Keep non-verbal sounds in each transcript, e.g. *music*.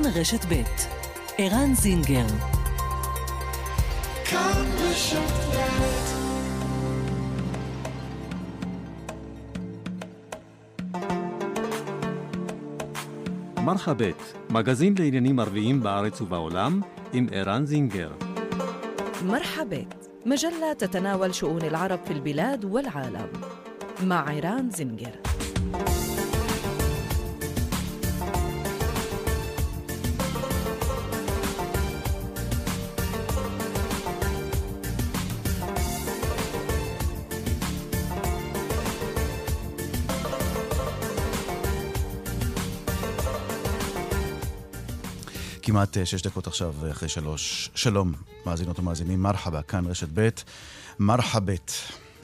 כאן רשת ב' ערן זינגר כאן רשת מרחבת, מגזין לעניינים ערביים בארץ ובעולם, עם ערן זינגר. مرحبت مجلة تتناول شؤون العرب في البلاد والعالم مع عيران زنجر כמעט אה, שש דקות עכשיו אחרי שלוש. שלום, מאזינות ומאזינים, מרחבה, כאן רשת ב', מרחבת,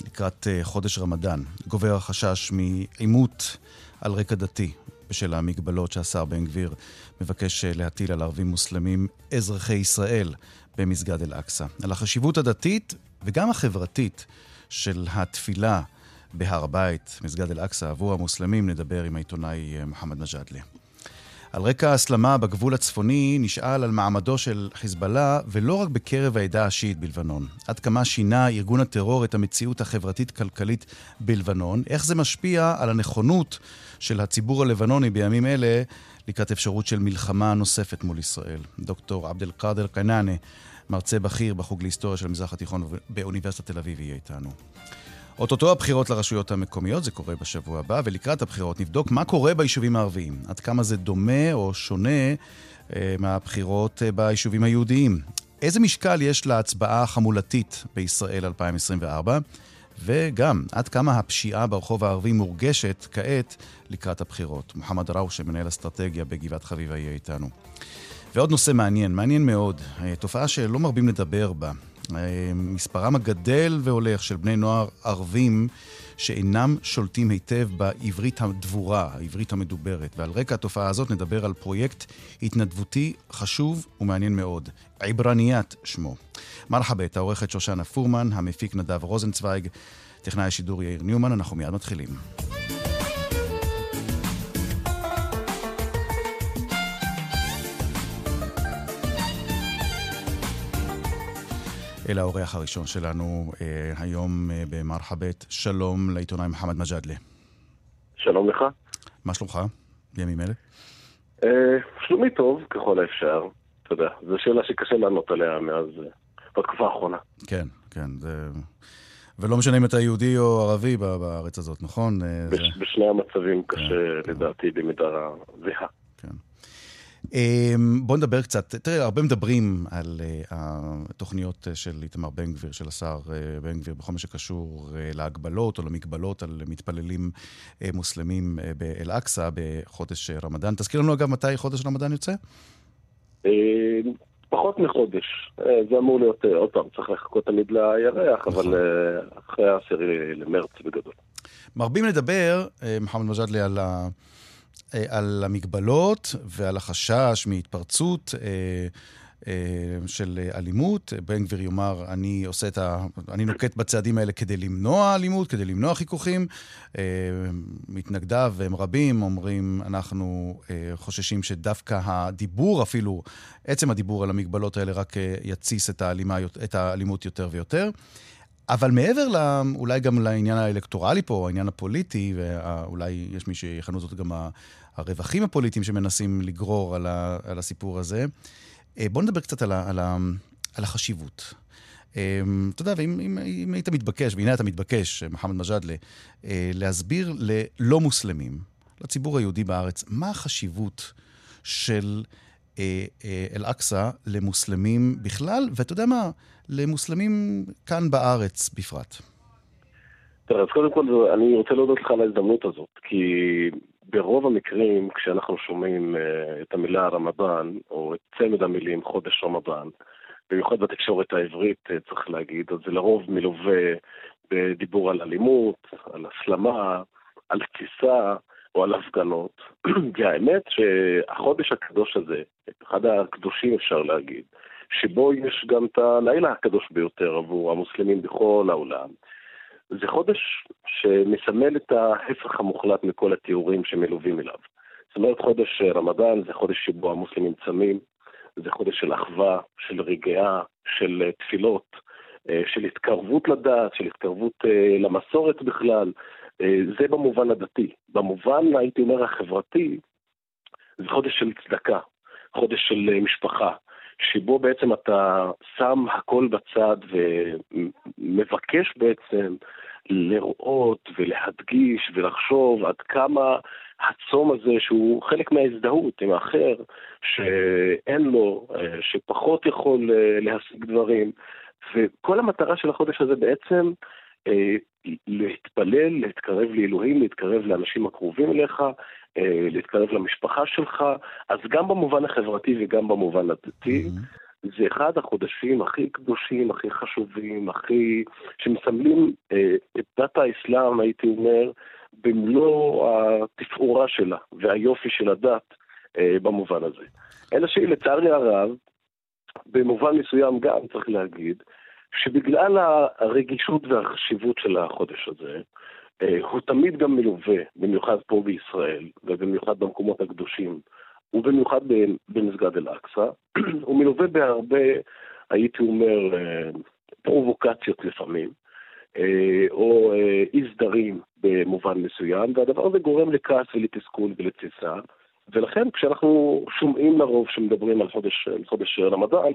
לקראת אה, חודש רמדאן. גובר החשש מעימות על רקע דתי בשל המגבלות שהשר בן גביר מבקש אה, להטיל על ערבים מוסלמים אזרחי ישראל במסגד אל-אקצא. על החשיבות הדתית וגם החברתית של התפילה בהר הבית, מסגד אל-אקצא, עבור המוסלמים, נדבר עם העיתונאי מוחמד מג'אדלה. על רקע ההסלמה בגבול הצפוני נשאל על מעמדו של חיזבאללה, ולא רק בקרב העדה השיעית בלבנון. עד כמה שינה ארגון הטרור את המציאות החברתית-כלכלית בלבנון, איך זה משפיע על הנכונות של הציבור הלבנוני בימים אלה לקראת אפשרות של מלחמה נוספת מול ישראל. דוקטור עבד אל-קאדר קנאנה, מרצה בכיר בחוג להיסטוריה של המזרח התיכון באוניברסיטת תל אביב, יהיה איתנו. אוטוטו הבחירות לרשויות המקומיות, זה קורה בשבוע הבא, ולקראת הבחירות נבדוק מה קורה ביישובים הערביים. עד כמה זה דומה או שונה אה, מהבחירות אה, ביישובים היהודיים. איזה משקל יש להצבעה החמולתית בישראל 2024? וגם, עד כמה הפשיעה ברחוב הערבי מורגשת כעת לקראת הבחירות. מוחמד ראושה, מנהל אסטרטגיה בגבעת חביבה, יהיה איתנו. ועוד נושא מעניין, מעניין מאוד, אה, תופעה שלא מרבים לדבר בה, מספרם הגדל והולך של בני נוער ערבים שאינם שולטים היטב בעברית הדבורה, העברית המדוברת. ועל רקע התופעה הזאת נדבר על פרויקט התנדבותי חשוב ומעניין מאוד, עברניית שמו. מרחבת, העורכת שושנה פורמן, המפיק נדב רוזנצוויג, טכנאי השידור יאיר ניומן, אנחנו מיד מתחילים. אל האורח הראשון שלנו אה, היום אה, במרחבת. שלום לעיתונאי מוחמד מג'אדלה. שלום לך. מה שלומך בימים אלה? אה, שלומי טוב ככל האפשר. אתה יודע, זו שאלה שקשה לענות עליה מאז, בתקופה האחרונה. כן, כן. זה... ולא משנה אם אתה יהודי או ערבי בארץ הזאת, נכון? בש, זה... בשני המצבים כן, קשה, כן. לדעתי, במידה זהה. אמ, בואו נדבר קצת, תראה, הרבה מדברים על אה, התוכניות של איתמר בן גביר, של השר אה, בן גביר, בכל מה שקשור אה, להגבלות או למגבלות על מתפללים מוסלמים באל-אקצא בחודש רמדאן. תזכיר לנו אגב מתי חודש רמדאן יוצא? פחות מחודש. זה אמור להיות, עוד פעם, צריך לחכות תמיד לירח, אבל נכון. אחרי העשירי למרץ בגדול. מרבים לדבר, מוחמד מג'אדלי, על. אה, על המגבלות ועל החשש מהתפרצות אה, אה, של אלימות. בן גביר יאמר, אני עושה את ה... אני נוקט בצעדים האלה כדי למנוע אלימות, כדי למנוע חיכוכים. מתנגדיו, והם רבים, אומרים, אנחנו חוששים שדווקא הדיבור אפילו, עצם הדיבור על המגבלות האלה רק יתסיס את, האלימה, את האלימות יותר ויותר. אבל מעבר לה, אולי גם לעניין האלקטורלי פה, העניין הפוליטי, ואולי יש מי שיכנו זאת גם הרווחים הפוליטיים שמנסים לגרור על, ה, על הסיפור הזה, אה, בואו נדבר קצת על, ה, על, ה, על החשיבות. אה, אתה יודע, ואם אם, אם היית מתבקש, והנה אתה מתבקש, מוחמד מג'אדלה, אה, להסביר ללא מוסלמים, לציבור היהודי בארץ, מה החשיבות של אל-אקצא למוסלמים בכלל, ואתה יודע מה, למוסלמים כאן בארץ בפרט. תראה, אז קודם כל אני רוצה להודות לך על ההזדמנות הזאת, כי ברוב המקרים, כשאנחנו שומעים uh, את המילה רמדאן, או את צמד המילים חודש רמדאן, במיוחד בתקשורת העברית, צריך להגיד, אז זה לרוב מלווה בדיבור על אלימות, על הסלמה, על תסיסה או על הפגנות. *clears throat* והאמת שהחודש הקדוש הזה, אחד הקדושים אפשר להגיד, שבו יש גם את הלילה הקדוש ביותר עבור המוסלמים בכל העולם. זה חודש שמסמל את ההפך המוחלט מכל התיאורים שמלווים אליו. זאת אומרת, חודש רמדאן זה חודש שבו המוסלמים צמים, זה חודש של אחווה, של רגיעה, של תפילות, של התקרבות לדת, של התקרבות למסורת בכלל. זה במובן הדתי. במובן, הייתי אומר, החברתי, זה חודש של צדקה, חודש של משפחה, שבו בעצם אתה שם הכל בצד ומבקש בעצם לראות ולהדגיש ולחשוב עד כמה הצום הזה, שהוא חלק מההזדהות עם האחר, שאין לו, שפחות יכול אה, להשיג דברים, וכל המטרה של החודש הזה בעצם אה, להתפלל, להתקרב לאלוהים, להתקרב לאנשים הקרובים אליך, אה, להתקרב למשפחה שלך, אז גם במובן החברתי וגם במובן הדתי. Mm-hmm. זה אחד החודשים הכי קדושים, הכי חשובים, הכי... שמסמלים אה, את דת האסלאם, הייתי אומר, במלוא התפאורה שלה והיופי של הדת אה, במובן הזה. אלא שלצערי הרב, במובן מסוים גם צריך להגיד, שבגלל הרגישות והחשיבות של החודש הזה, אה, הוא תמיד גם מלווה, במיוחד פה בישראל, ובמיוחד במקומות הקדושים, ובמיוחד במסגד אל-אקצא, *clears throat* הוא מלווה בהרבה, הייתי אומר, אה, פרובוקציות לפעמים, אה, או אי סדרים במובן מסוים, והדבר הזה גורם לכעס ולתסכול ולתסיסה. ולכן כשאנחנו שומעים לרוב שמדברים על חודש, חודש רמדאן,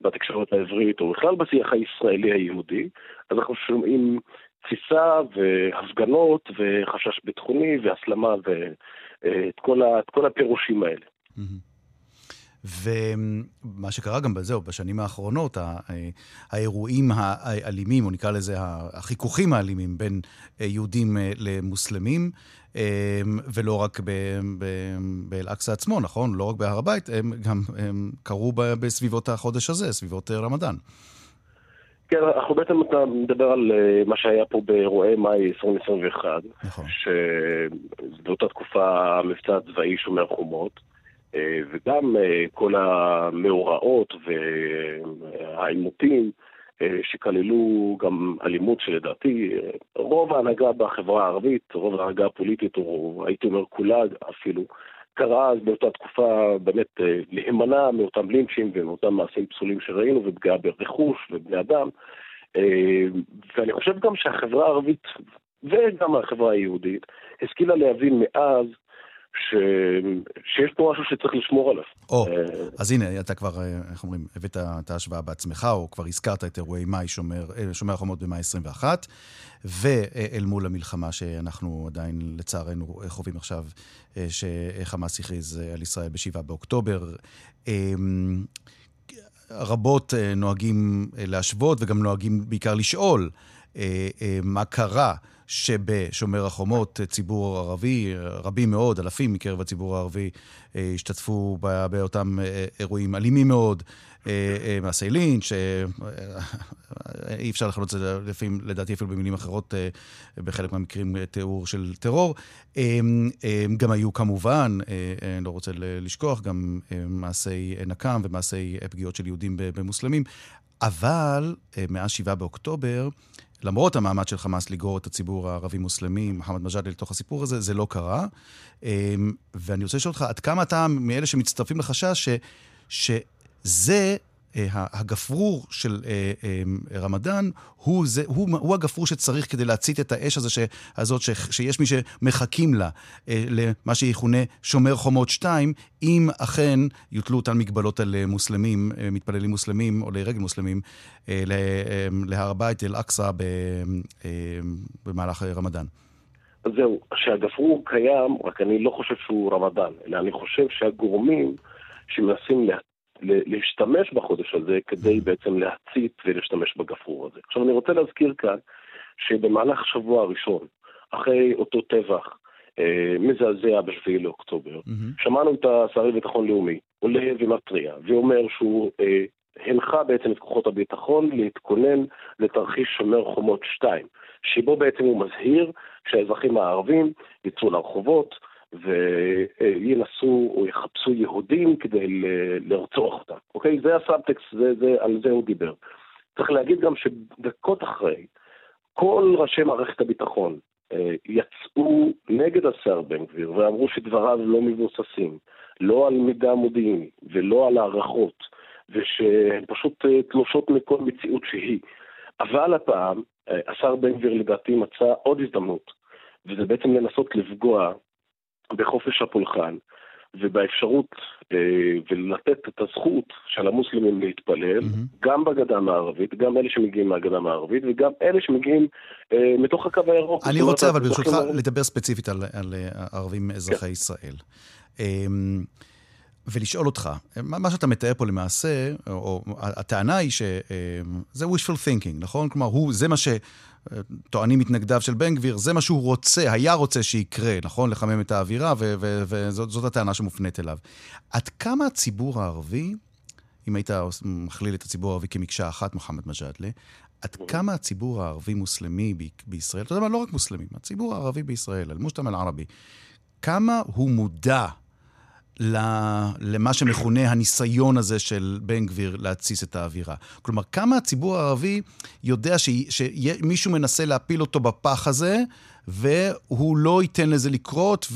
בתקשורת העברית, או בכלל בשיח הישראלי היהודי, אז אנחנו שומעים תפיסה והפגנות וחשש ביטחוני והסלמה ואת כל, ה, כל הפירושים האלה. ומה שקרה גם בזהו, בשנים האחרונות, האירועים האלימים, או נקרא לזה החיכוכים האלימים בין יהודים למוסלמים, ולא רק באל-אקצה עצמו, נכון? לא רק בהר הבית, הם גם הם קרו בסביבות החודש הזה, סביבות רמדאן. כן, אנחנו בעצם, אתה מדבר על אה, מה שהיה פה באירועי מאי 2021, נכון. שבאותה תקופה המבצע הצבאי שומר חומות, אה, וגם אה, כל המאורעות והעימותים שכללו גם אלימות שלדעתי רוב ההנהגה בחברה הערבית, רוב ההנהגה הפוליטית, או הייתי אומר כולה אפילו, קרא אז באותה תקופה באמת אה, להימנע מאותם לינצ'ים ומאותם מעשים פסולים שראינו ופגיעה ברכוש ובני אדם. אה, ואני חושב גם שהחברה הערבית וגם החברה היהודית השכילה להבין מאז ש... שיש פה משהו שצריך לשמור עליו. או, אה, אז הנה, אתה כבר, איך אומרים, הבאת את ההשוואה בעצמך, או כבר הזכרת את אירועי מאי שומר, שומר החומות במאי 21, ואל מול המלחמה שאנחנו עדיין, לצערנו, חווים עכשיו, שחמאס הכריז על ישראל ב-7 באוקטובר. אמ, רבות נוהגים להשוות וגם נוהגים בעיקר לשאול מה קרה. שבשומר החומות ציבור ערבי, רבים מאוד, אלפים מקרב הציבור הערבי, אה, השתתפו באותם אה, אירועים אלימים מאוד, אה, מעשי לינץ', אי אפשר לכנות את זה לפעמים, לדעתי אפילו במילים אחרות, בחלק מהמקרים תיאור של טרור. גם היו כמובן, אני לא רוצה לשכוח, גם מעשי נקם ומעשי פגיעות של יהודים במוסלמים, אבל מאז 7 באוקטובר, למרות המאמץ של חמאס לגרור את הציבור הערבי-מוסלמי, מוחמד מג'אדל, לתוך הסיפור הזה, זה לא קרה. אמ, ואני רוצה לשאול אותך, עד כמה אתה מאלה שמצטרפים לחשש ש, שזה הגפרור של אה, אמ, רמדאן הוא, זה, הוא, הוא הגפרור שצריך כדי להצית את האש הזה, ש, הזאת, ש, שיש מי שמחכים לה, אה, למה שיכונה שומר חומות 2, אם אכן יוטלו אותן מגבלות על מוסלמים, מתפללים מוסלמים או לרגל מוסלמים, להר הבית, אל-אקצא, במהלך רמדאן. אז זהו, שהגפרור קיים, רק אני לא חושב שהוא רמדאן, אלא אני חושב שהגורמים שמנסים להשתמש בחודש הזה כדי בעצם להצית ולהשתמש בגפרור הזה. עכשיו אני רוצה להזכיר כאן שבמהלך השבוע הראשון, אחרי אותו טבח אה, מזעזע ב-7 לאוקטובר, mm-hmm. שמענו את השר לביטחון לאומי עולה ומתריע ואומר שהוא אה, הנחה בעצם את כוחות הביטחון להתכונן לתרחיש שומר חומות 2, שבו בעצם הוא מזהיר שהאזרחים הערבים יצאו לרחובות, וינסו או יחפשו יהודים כדי לרצוח אותם, אוקיי? זה הסאבטקסט, זה, זה, על זה הוא דיבר. צריך להגיד גם שדקות אחרי, כל ראשי מערכת הביטחון, אה, יצאו נגד השר בן גביר ואמרו שדבריו לא מבוססים, לא על מידע מודיעיני ולא על הערכות, ושהן פשוט אה, תלושות מכל מציאות שהיא. אבל הפעם השר בן גביר לדעתי מצא עוד הזדמנות, וזה בעצם לנסות לפגוע בחופש הפולחן, ובאפשרות אה, ולתת את הזכות של המוסלמים להתפלל, mm-hmm. גם בגדה המערבית, גם אלה שמגיעים מהגדה המערבית, וגם אלה שמגיעים אה, מתוך הקו הירוק. אני רוצה אבל ברשותך לדבר ספציפית על, על ערבים אזרחי כן. ישראל. אה, ולשאול אותך, מה שאתה מתאר פה למעשה, או, או הטענה היא שזה אה, wishful thinking, נכון? כלומר, הוא, זה מה שטוענים מתנגדיו של בן גביר, זה מה שהוא רוצה, היה רוצה שיקרה, נכון? לחמם את האווירה, וזאת הטענה שמופנית אליו. עד כמה הציבור הערבי, אם היית מכליל את הציבור הערבי כמקשה אחת, מוחמד מג'אדלה, עד כמה הציבור הערבי-מוסלמי בישראל, אתה יודע מה, לא רק מוסלמים, הציבור הערבי בישראל, אל-מושתמע אל-ערבי, כמה הוא מודע למה שמכונה הניסיון הזה של בן גביר להתסיס את האווירה. כלומר, כמה הציבור הערבי יודע שמישהו מנסה להפיל אותו בפח הזה, והוא לא ייתן לזה לקרות,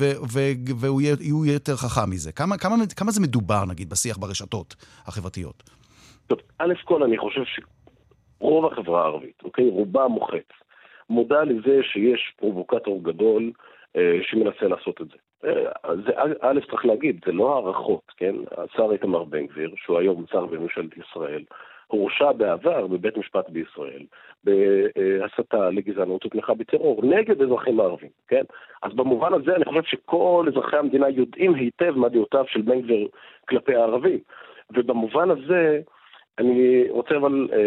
והוא יהיה, יותר חכם מזה. כמה, כמה, כמה זה מדובר, נגיד, בשיח ברשתות החברתיות? טוב, א' כל אני חושב שרוב החברה הערבית, אוקיי, רובה מוחץ, מודע לזה שיש פרובוקטור גדול אה, שמנסה לעשות את זה. אה, זה א', צריך להגיד, זה לא הערכות, כן? השר איתמר בן גביר, שהוא היום שר בממשלת ישראל, הורשע בעבר בבית משפט בישראל בהסתה לגזענות ותמיכה בטרור נגד אזרחים ערבים, כן? אז במובן הזה אני חושב שכל אזרחי המדינה יודעים היטב מה דעותיו של בן גביר כלפי הערבים. ובמובן הזה, אני רוצה אבל... אה,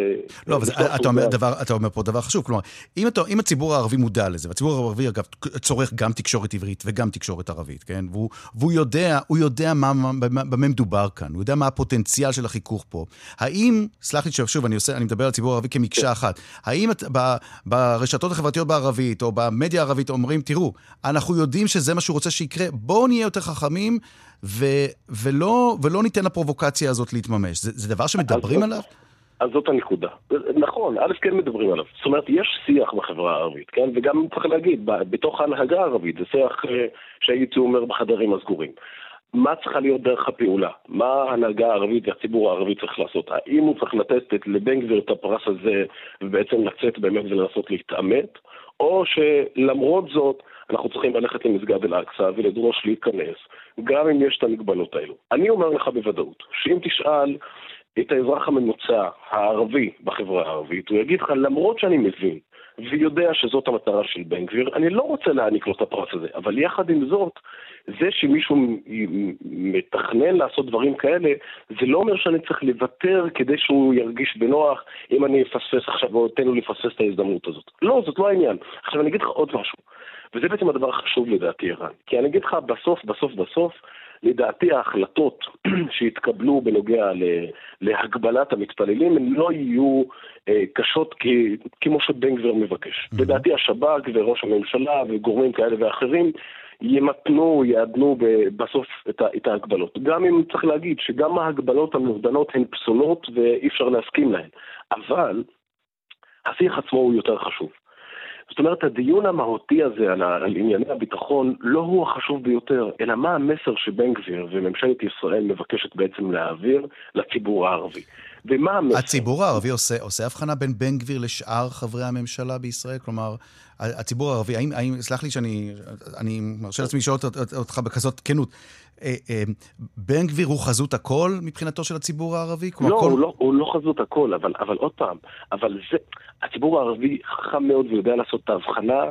לא, אבל אתה אומר, דבר, אתה אומר פה דבר חשוב, כלומר, אם, אתה, אם הציבור הערבי מודע לזה, והציבור הערבי אגב צורך גם תקשורת עברית וגם תקשורת ערבית, כן? והוא, והוא יודע, הוא יודע מה, במה, במה מדובר כאן, הוא יודע מה הפוטנציאל של החיכוך פה. האם, סלח לי שוב, אני, עושה, אני מדבר על הציבור הערבי כמקשה כן. אחת, האם את, ב, ברשתות החברתיות בערבית, או במדיה הערבית אומרים, תראו, אנחנו יודעים שזה מה שהוא רוצה שיקרה, בואו נהיה יותר חכמים, ו, ולא, ולא ניתן לפרובוקציה הזאת להתממש. זה, זה דבר שמדברים אז עליו? אז זאת הנקודה. נכון, א', כן מדברים עליו. זאת אומרת, יש שיח בחברה הערבית, כן? וגם צריך להגיד, בתוך ההנהגה הערבית, זה שיח אה, שהייתי אומר בחדרים הסגורים. מה צריכה להיות דרך הפעולה? מה ההנהגה הערבית והציבור הערבי צריך לעשות? האם הוא צריך לתת לבן גביר את הפרס הזה ובעצם לצאת באמת ולנסות להתעמת? או שלמרות זאת אנחנו צריכים ללכת למסגד אל-אקצא ולדרוש להיכנס, גם אם יש את המגבלות האלו. אני אומר לך בוודאות, שאם תשאל את האזרח הממוצע הערבי בחברה הערבית, הוא יגיד לך, למרות שאני מבין ויודע שזאת המטרה של בן גביר, אני לא רוצה להעניק לו את הפרס הזה, אבל יחד עם זאת, זה שמישהו מתכנן לעשות דברים כאלה, זה לא אומר שאני צריך לוותר כדי שהוא ירגיש בנוח אם אני אפספס עכשיו או אתן לו לפספס את ההזדמנות הזאת. לא, זאת לא העניין. עכשיו אני אגיד לך עוד משהו. וזה בעצם הדבר החשוב לדעתי, ערן. כי אני אגיד לך, בסוף, בסוף, בסוף, לדעתי ההחלטות *clears throat* שהתקבלו בנוגע להגבלת המתפללים הן לא יהיו אה, קשות כי, כמו שבן גביר מבקש. Mm-hmm. לדעתי השב"כ וראש הממשלה וגורמים כאלה ואחרים ימתנו, יעדנו בסוף את, את ההגבלות. גם אם צריך להגיד שגם ההגבלות המאובדנות הן פסולות ואי אפשר להסכים להן. אבל השיח עצמו הוא יותר חשוב. זאת אומרת, הדיון המהותי הזה על, על ענייני הביטחון לא הוא החשוב ביותר, אלא מה המסר שבן גביר וממשלת ישראל מבקשת בעצם להעביר לציבור הערבי. ומה המסר? הציבור הערבי עושה, עושה הבחנה בין בן גביר לשאר חברי הממשלה בישראל? כלומר, הציבור הערבי, האם, האם סלח לי שאני אני מרשה לעצמי לשאול אותך בכזאת כנות, בן גביר הוא חזות הכל מבחינתו של הציבור הערבי? לא, כל... הוא לא, הוא לא חזות הכל, אבל, אבל עוד פעם, אבל זה, הציבור הערבי חכם מאוד ויודע לעשות את ההבחנה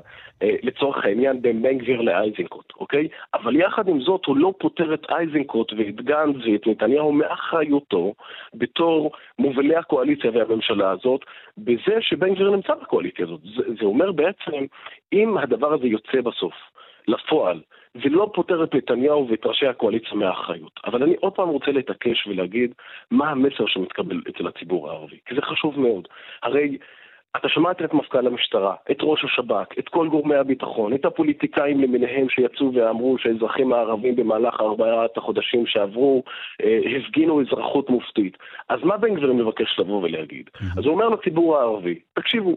אה, לצורך העניין בין בן גביר לאייזנקוט, אוקיי? אבל יחד עם זאת הוא לא פוטר את אייזנקוט ואת גנץ ואת נתניהו מאחריותו בתור מובילי הקואליציה והממשלה הזאת, בזה שבן גביר נמצא בקואליציה הזאת. זה, זה אומר בעצם, אם הדבר הזה יוצא בסוף לפועל, זה לא פוטר את נתניהו ואת ראשי הקואליציה מהאחריות. אבל אני עוד פעם רוצה להתעקש ולהגיד מה המסר שמתקבל אצל הציבור הערבי, כי זה חשוב מאוד. הרי אתה שמעת את מפכ"ל המשטרה, את ראש השב"כ, את כל גורמי הביטחון, את הפוליטיקאים למיניהם שיצאו ואמרו שהאזרחים הערבים במהלך ארבעת החודשים שעברו אה, הפגינו אזרחות מופתית. אז מה בן גביר מבקש לבוא ולהגיד? אז הוא אומר לציבור הערבי, תקשיבו,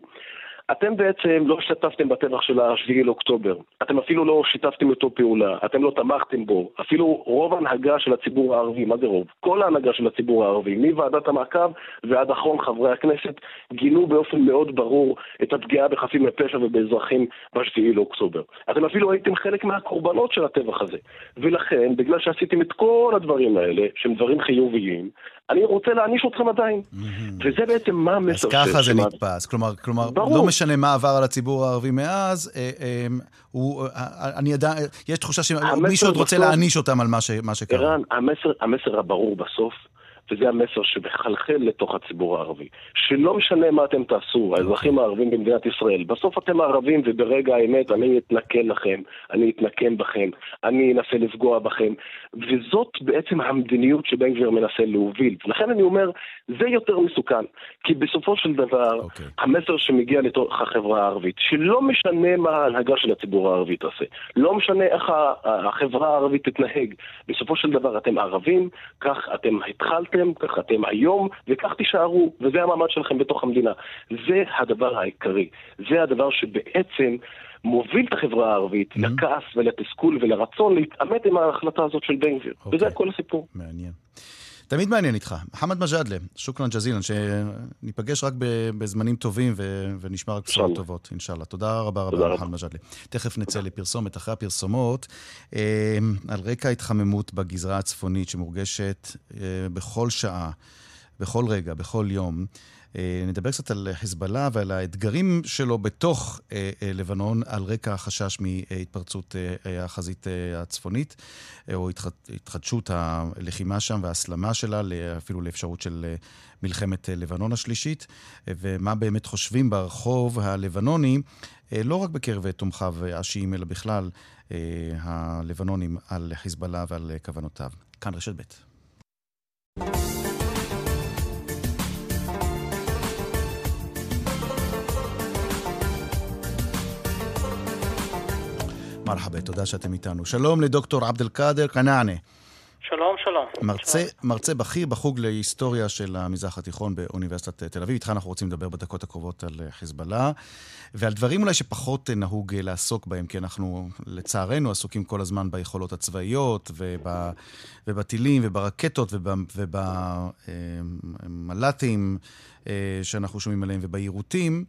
אתם בעצם לא השתתפתם בטבח של ה-7 לאוקטובר. אתם אפילו לא שיתפתם איתו פעולה, אתם לא תמכתם בו. אפילו רוב ההנהגה של הציבור הערבי, מה זה רוב? כל ההנהגה של הציבור הערבי, מוועדת המעקב ועד אחרון חברי הכנסת, גינו באופן מאוד ברור את הפגיעה בחפים מפשע ובאזרחים ב-7 לאוקטובר. אתם אפילו הייתם חלק מהקורבנות של הטבח הזה. ולכן, בגלל שעשיתם את כל הדברים האלה, שהם דברים חיוביים, אני רוצה להעניש אתכם עדיין. וזה בעצם מה המסר אז ככה זה נתפס. כלומר, כלומר לא משנה מה עבר על הציבור הערבי מאז, אה, אה, הוא, אה, אני יודע, יש תחושה שמישהו עוד רוצה להעניש אותם על מה שקרה. ערן, המסר הברור בסוף, וזה המסר שמחלחל לתוך הציבור הערבי. שלא משנה מה אתם תעשו, האזרחים הערבים במדינת ישראל, בסוף אתם ערבים וברגע האמת אני אתנכל לכם, אני אתנקם בכם, אני אנסה לפגוע בכם, וזאת בעצם המדיניות שבן גביר מנסה להוביל. לכן אני אומר, זה יותר מסוכן, כי בסופו של דבר, okay. אוקיי. המסר שמגיע לתוך החברה הערבית, שלא משנה מה ההנהגה של הציבור הערבי תעשה, לא משנה איך החברה הערבית תתנהג, בסופו של דבר אתם ערבים, כך אתם התחלתם. אתם, כך אתם היום, וכך תישארו, וזה המעמד שלכם בתוך המדינה. זה הדבר העיקרי. זה הדבר שבעצם מוביל את החברה הערבית mm-hmm. לכעס ולתסכול ולרצון להתעמת עם ההחלטה הזאת של בן גביר. Okay. וזה כל הסיפור. מעניין. תמיד מעניין איתך. מוחמד מג'אדלה, שוכרן ג'זילן, שניפגש רק בזמנים טובים ו... ונשמע רק בשורות טובות, אינשאללה. תודה רבה רבה, מוחמד מג'אדלה. תכף נצא לפרסומת. אחרי הפרסומות, אה, על רקע ההתחממות בגזרה הצפונית שמורגשת אה, בכל שעה, בכל רגע, בכל יום, נדבר קצת על חיזבאללה ועל האתגרים שלו בתוך אה, אה, לבנון, על רקע החשש מהתפרצות החזית הצפונית, או התחדשות הלחימה שם וההסלמה שלה, אפילו לאפשרות של מלחמת לבנון השלישית, ומה באמת חושבים ברחוב הלבנוני, לא רק בקרב תומכיו השיעים, אלא בכלל הלבנונים על חיזבאללה ועל כוונותיו. כאן רשת ב'. מרחבה, תודה שאתם איתנו. שלום לדוקטור עבד אל-קאדר כנענה. שלום, שלום. מרצה, שלום. מרצה בכיר בחוג להיסטוריה של המזרח התיכון באוניברסיטת תל אביב. איתך אנחנו רוצים לדבר בדקות הקרובות על חיזבאללה, ועל דברים אולי שפחות נהוג לעסוק בהם, כי אנחנו לצערנו עסוקים כל הזמן ביכולות הצבאיות, וב, ובטילים, וברקטות, ובמל"טים אה, שאנחנו שומעים עליהם, וביירוטים.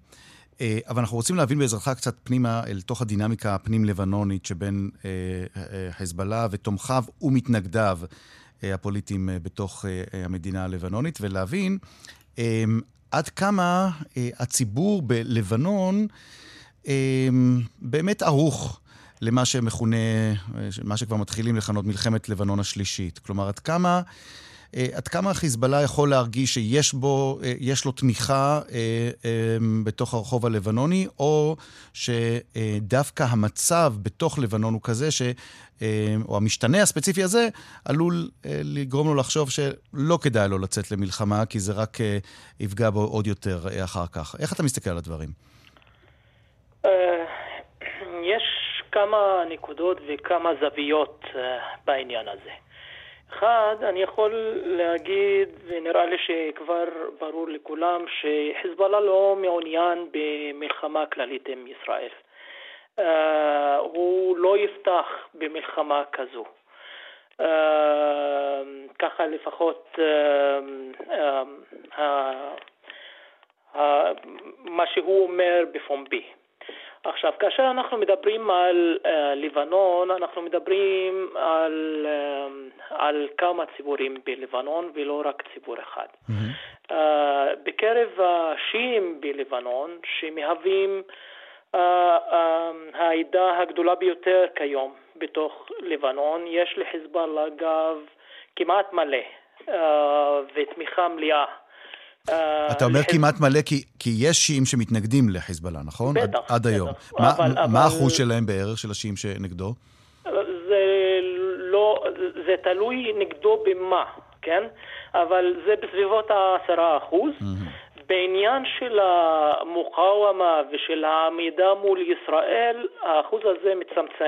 אה, אבל אנחנו רוצים להבין בעזרתך קצת פנימה אל תוך הדינמיקה הפנים-לבנונית שבין אה, אה, חיזבאללה ותומכיו ומתנגדיו הפוליטיים בתוך המדינה הלבנונית, ולהבין עד כמה הציבור בלבנון באמת ערוך. למה שמכונה, מה שכבר מתחילים לכנות מלחמת לבנון השלישית. כלומר, עד כמה עד כמה חיזבאללה יכול להרגיש שיש בו, אה, יש לו תמיכה אה, בתוך הרחוב הלבנוני, או שדווקא המצב בתוך לבנון הוא כזה ש... או המשתנה הספציפי הזה, עלול לגרום לו לחשוב שלא כדאי לו לצאת למלחמה, כי זה רק יפגע בו עוד יותר אחר כך. איך אתה מסתכל על הדברים? יש כמה נקודות וכמה זוויות בעניין הזה. אחד, אני יכול להגיד, ונראה לי שכבר ברור לכולם, שחיזבאללה לא מעוניין במלחמה כללית עם ישראל. Uh, הוא לא יפתח במלחמה כזו. Uh, ככה לפחות uh, uh, uh, מה שהוא אומר בפומבי. עכשיו, כאשר אנחנו מדברים על uh, לבנון, אנחנו מדברים על, uh, על כמה ציבורים בלבנון ולא רק ציבור אחד. Mm-hmm. Uh, בקרב השיעים בלבנון, שמהווים uh, uh, העדה הגדולה ביותר כיום בתוך לבנון, יש לחיזבאללה גב כמעט מלא uh, ותמיכה מלאה. אה, אתה אומר כמעט מלא, כי, כי יש שיעים שמתנגדים לחיזבאללה, נכון? בטח. עד, עד היום. מה, אבל, מה האחוז שלהם בערך, של השיעים שנגדו? זה לא, זה תלוי נגדו במה, כן? אבל זה בסביבות העשרה אחוז. Mm-hmm. בעניין של המוקאוומה ושל העמידה מול ישראל, האחוז הזה מצטמצם,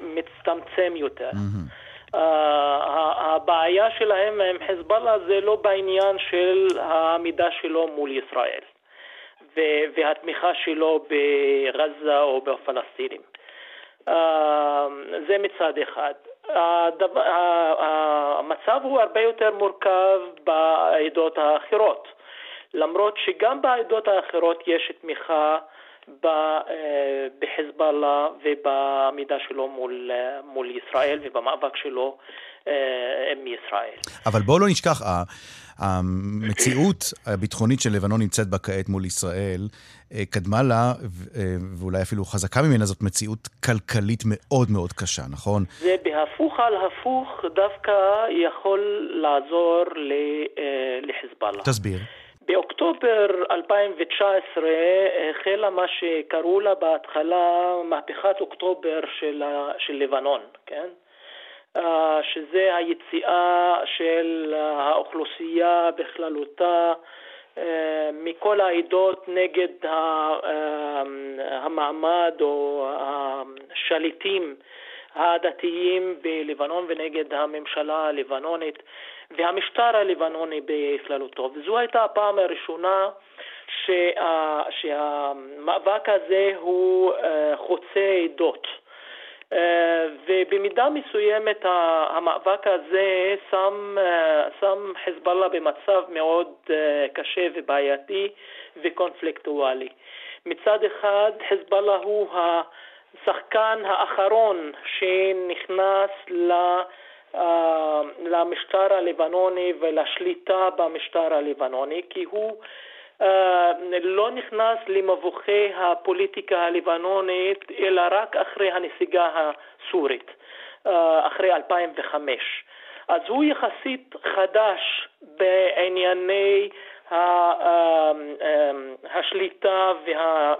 מצטמצם יותר. Mm-hmm. הבעיה שלהם עם חיזבאללה זה לא בעניין של העמידה שלו מול ישראל. והתמיכה שלו בעזה או בפלסטינים. זה מצד אחד. הדבר, המצב הוא הרבה יותר מורכב בעדות האחרות, למרות שגם בעדות האחרות יש תמיכה אה, בחזבאללה ובעמידה שלו מול, מול ישראל ובמאבק שלו אה, עם ישראל. אבל בואו לא נשכח, המציאות הביטחונית של לבנון נמצאת בה כעת מול ישראל, אה, קדמה לה, ואולי אפילו חזקה ממנה, זאת מציאות כלכלית מאוד מאוד קשה, נכון? זה בהפוך על הפוך דווקא יכול לעזור לחזבאללה. תסביר. באוקטובר 2019 החלה מה שקראו לה בהתחלה מהפכת אוקטובר של, של לבנון, כן? אה, שזה היציאה של האוכלוסייה בכללותה אה, מכל העדות נגד אה, המעמד או השליטים הדתיים בלבנון ונגד הממשלה הלבנונית והמשטר הלבנוני בכללותו. וזו הייתה הפעם הראשונה שה, שהמאבק הזה הוא חוצה עדות. אה, ובמידה מסוימת המאבק הזה שם, אה, שם חזבאללה במצב מאוד אה, קשה ובעייתי וקונפליקטואלי. מצד אחד חזבאללה הוא השחקן האחרון שנכנס למשטר הלבנוני ולשליטה במשטר הלבנוני כי הוא אה, לא נכנס למבוכי הפוליטיקה הלבנונית אלא רק אחרי הנסיגה הסורית, אה, אחרי 2005. אז הוא יחסית חדש בענייני אה, השליטה וה...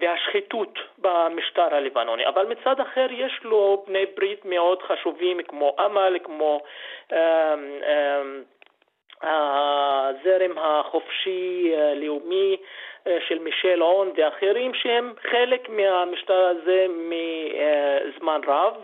והשחיתות במשטר הלבנוני. אבל מצד אחר יש לו בני ברית מאוד חשובים כמו אמל, כמו הזרם החופשי-לאומי אה, של מישל און ואחרים שהם חלק מהמשטר הזה מזמן רב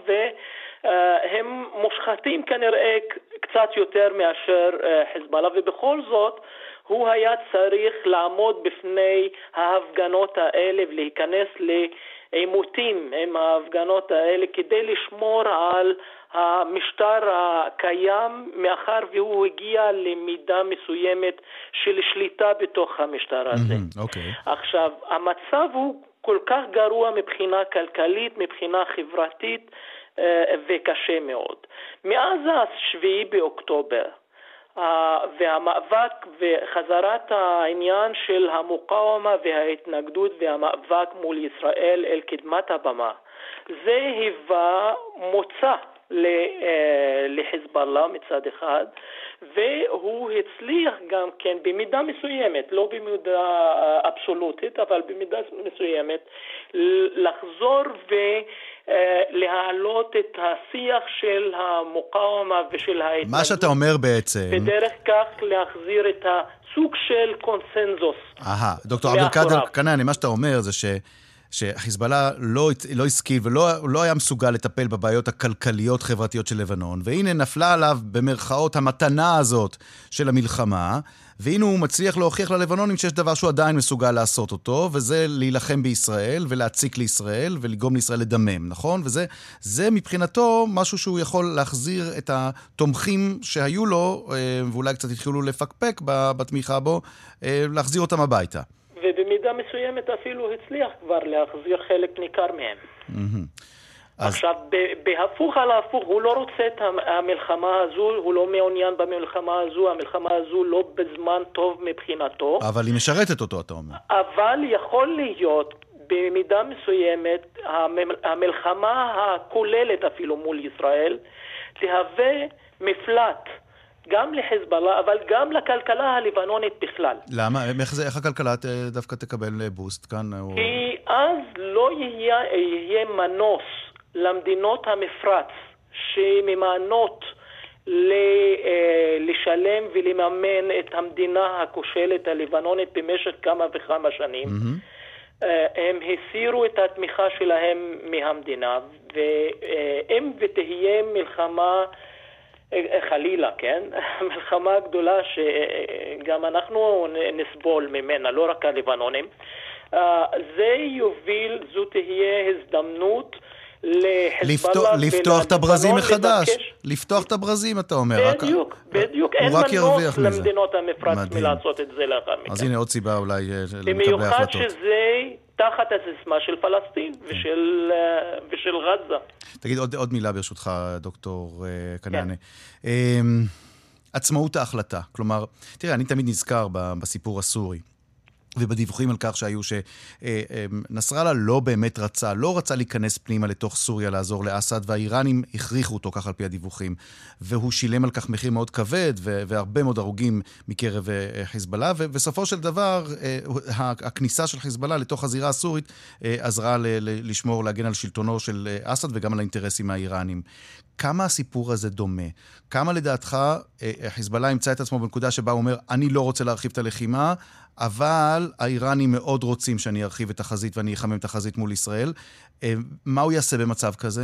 והם מושחתים כנראה קצת יותר מאשר אה, חיזבאללה ובכל זאת הוא היה צריך לעמוד בפני ההפגנות האלה ולהיכנס לעימותים עם ההפגנות האלה כדי לשמור על המשטר הקיים מאחר והוא הגיע למידה מסוימת של שליטה בתוך המשטר הזה. Mm-hmm, okay. עכשיו, המצב הוא כל כך גרוע מבחינה כלכלית, מבחינה חברתית אה, וקשה מאוד. מאז השביעי באוקטובר והמאבק וחזרת העניין של המוקאומה וההתנגדות והמאבק מול ישראל אל קדמת הבמה. זה היווה מוצא אה, לחיזבאללה מצד אחד, והוא הצליח גם כן במידה מסוימת, לא במידה אבסולוטית, אבל במידה מסוימת, לחזור ולהעלות את השיח של המוקאומה ושל ההתנגדות. מה שאתה אומר בעצם... בדרך כך להחזיר את הסוג של קונסנזוס. אהה, דוקטור עבד אל-קאדר כנעני, מה שאתה אומר זה ש... שחיזבאללה לא, לא השכיל ולא לא היה מסוגל לטפל בבעיות הכלכליות-חברתיות של לבנון, והנה נפלה עליו במרכאות המתנה הזאת של המלחמה, והנה הוא מצליח להוכיח ללבנונים שיש דבר שהוא עדיין מסוגל לעשות אותו, וזה להילחם בישראל ולהציק לישראל ולגרום לישראל לדמם, נכון? וזה מבחינתו משהו שהוא יכול להחזיר את התומכים שהיו לו, אה, ואולי קצת התחילו לפקפק בתמיכה בו, אה, להחזיר אותם הביתה. מסוימת אפילו הצליח כבר להחזיר חלק ניכר מהם. אז... עכשיו, בהפוך על ההפוך, הוא לא רוצה את המלחמה הזו, הוא לא מעוניין במלחמה הזו, המלחמה הזו לא בזמן טוב מבחינתו. אבל היא משרתת אותו, אתה אומר. אבל יכול להיות, במידה מסוימת, המלחמה הכוללת אפילו מול ישראל, תהווה מפלט. גם לחיזבאללה, אבל גם לכלכלה הלבנונית בכלל. למה? איך, זה, איך הכלכלה דווקא תקבל בוסט כאן? כי אז לא יהיה, יהיה מנוס למדינות המפרץ שממאנות אה, לשלם ולממן את המדינה הכושלת הלבנונית במשך כמה וכמה שנים. Mm-hmm. הם הסירו את התמיכה שלהם מהמדינה, ואם ותהיה מלחמה חלילה, כן? *laughs* מלחמה גדולה שגם אנחנו נסבול ממנה, לא רק הלבנונים. זה יוביל, זו תהיה הזדמנות לחיזבאללה לפתוח את הברזים מחדש. לפתוח את הברזים, אתה אומר. בדיוק, בדיוק. אין מנוס למדינות המפרץ מלעשות את זה לאחר מכן. אז הנה עוד סיבה אולי אה, למקבלי החלטות. במיוחד שזה תחת הסיסמה של פלסטין כן. ושל, אה, ושל עזה. תגיד עוד, עוד מילה ברשותך, דוקטור אה, כנענה. כן. אמ, עצמאות ההחלטה. כלומר, תראה, אני תמיד נזכר בסיפור הסורי. ובדיווחים על כך שהיו שנסראללה לא באמת רצה, לא רצה להיכנס פנימה לתוך סוריה לעזור לאסד, והאיראנים הכריחו אותו, כך על פי הדיווחים. והוא שילם על כך מחיר מאוד כבד, והרבה מאוד הרוגים מקרב אה, חיזבאללה, ובסופו של דבר, אה, הכניסה של חיזבאללה לתוך הזירה הסורית אה, עזרה לשמור, להגן על שלטונו של אסד וגם על האינטרסים האיראנים. כמה הסיפור הזה דומה? כמה לדעתך חיזבאללה ימצא את עצמו בנקודה שבה הוא אומר, אני לא רוצה להרחיב את הלחימה, אבל האיראנים מאוד רוצים שאני ארחיב את החזית ואני אחמם את החזית מול ישראל. אה, מה הוא יעשה במצב כזה?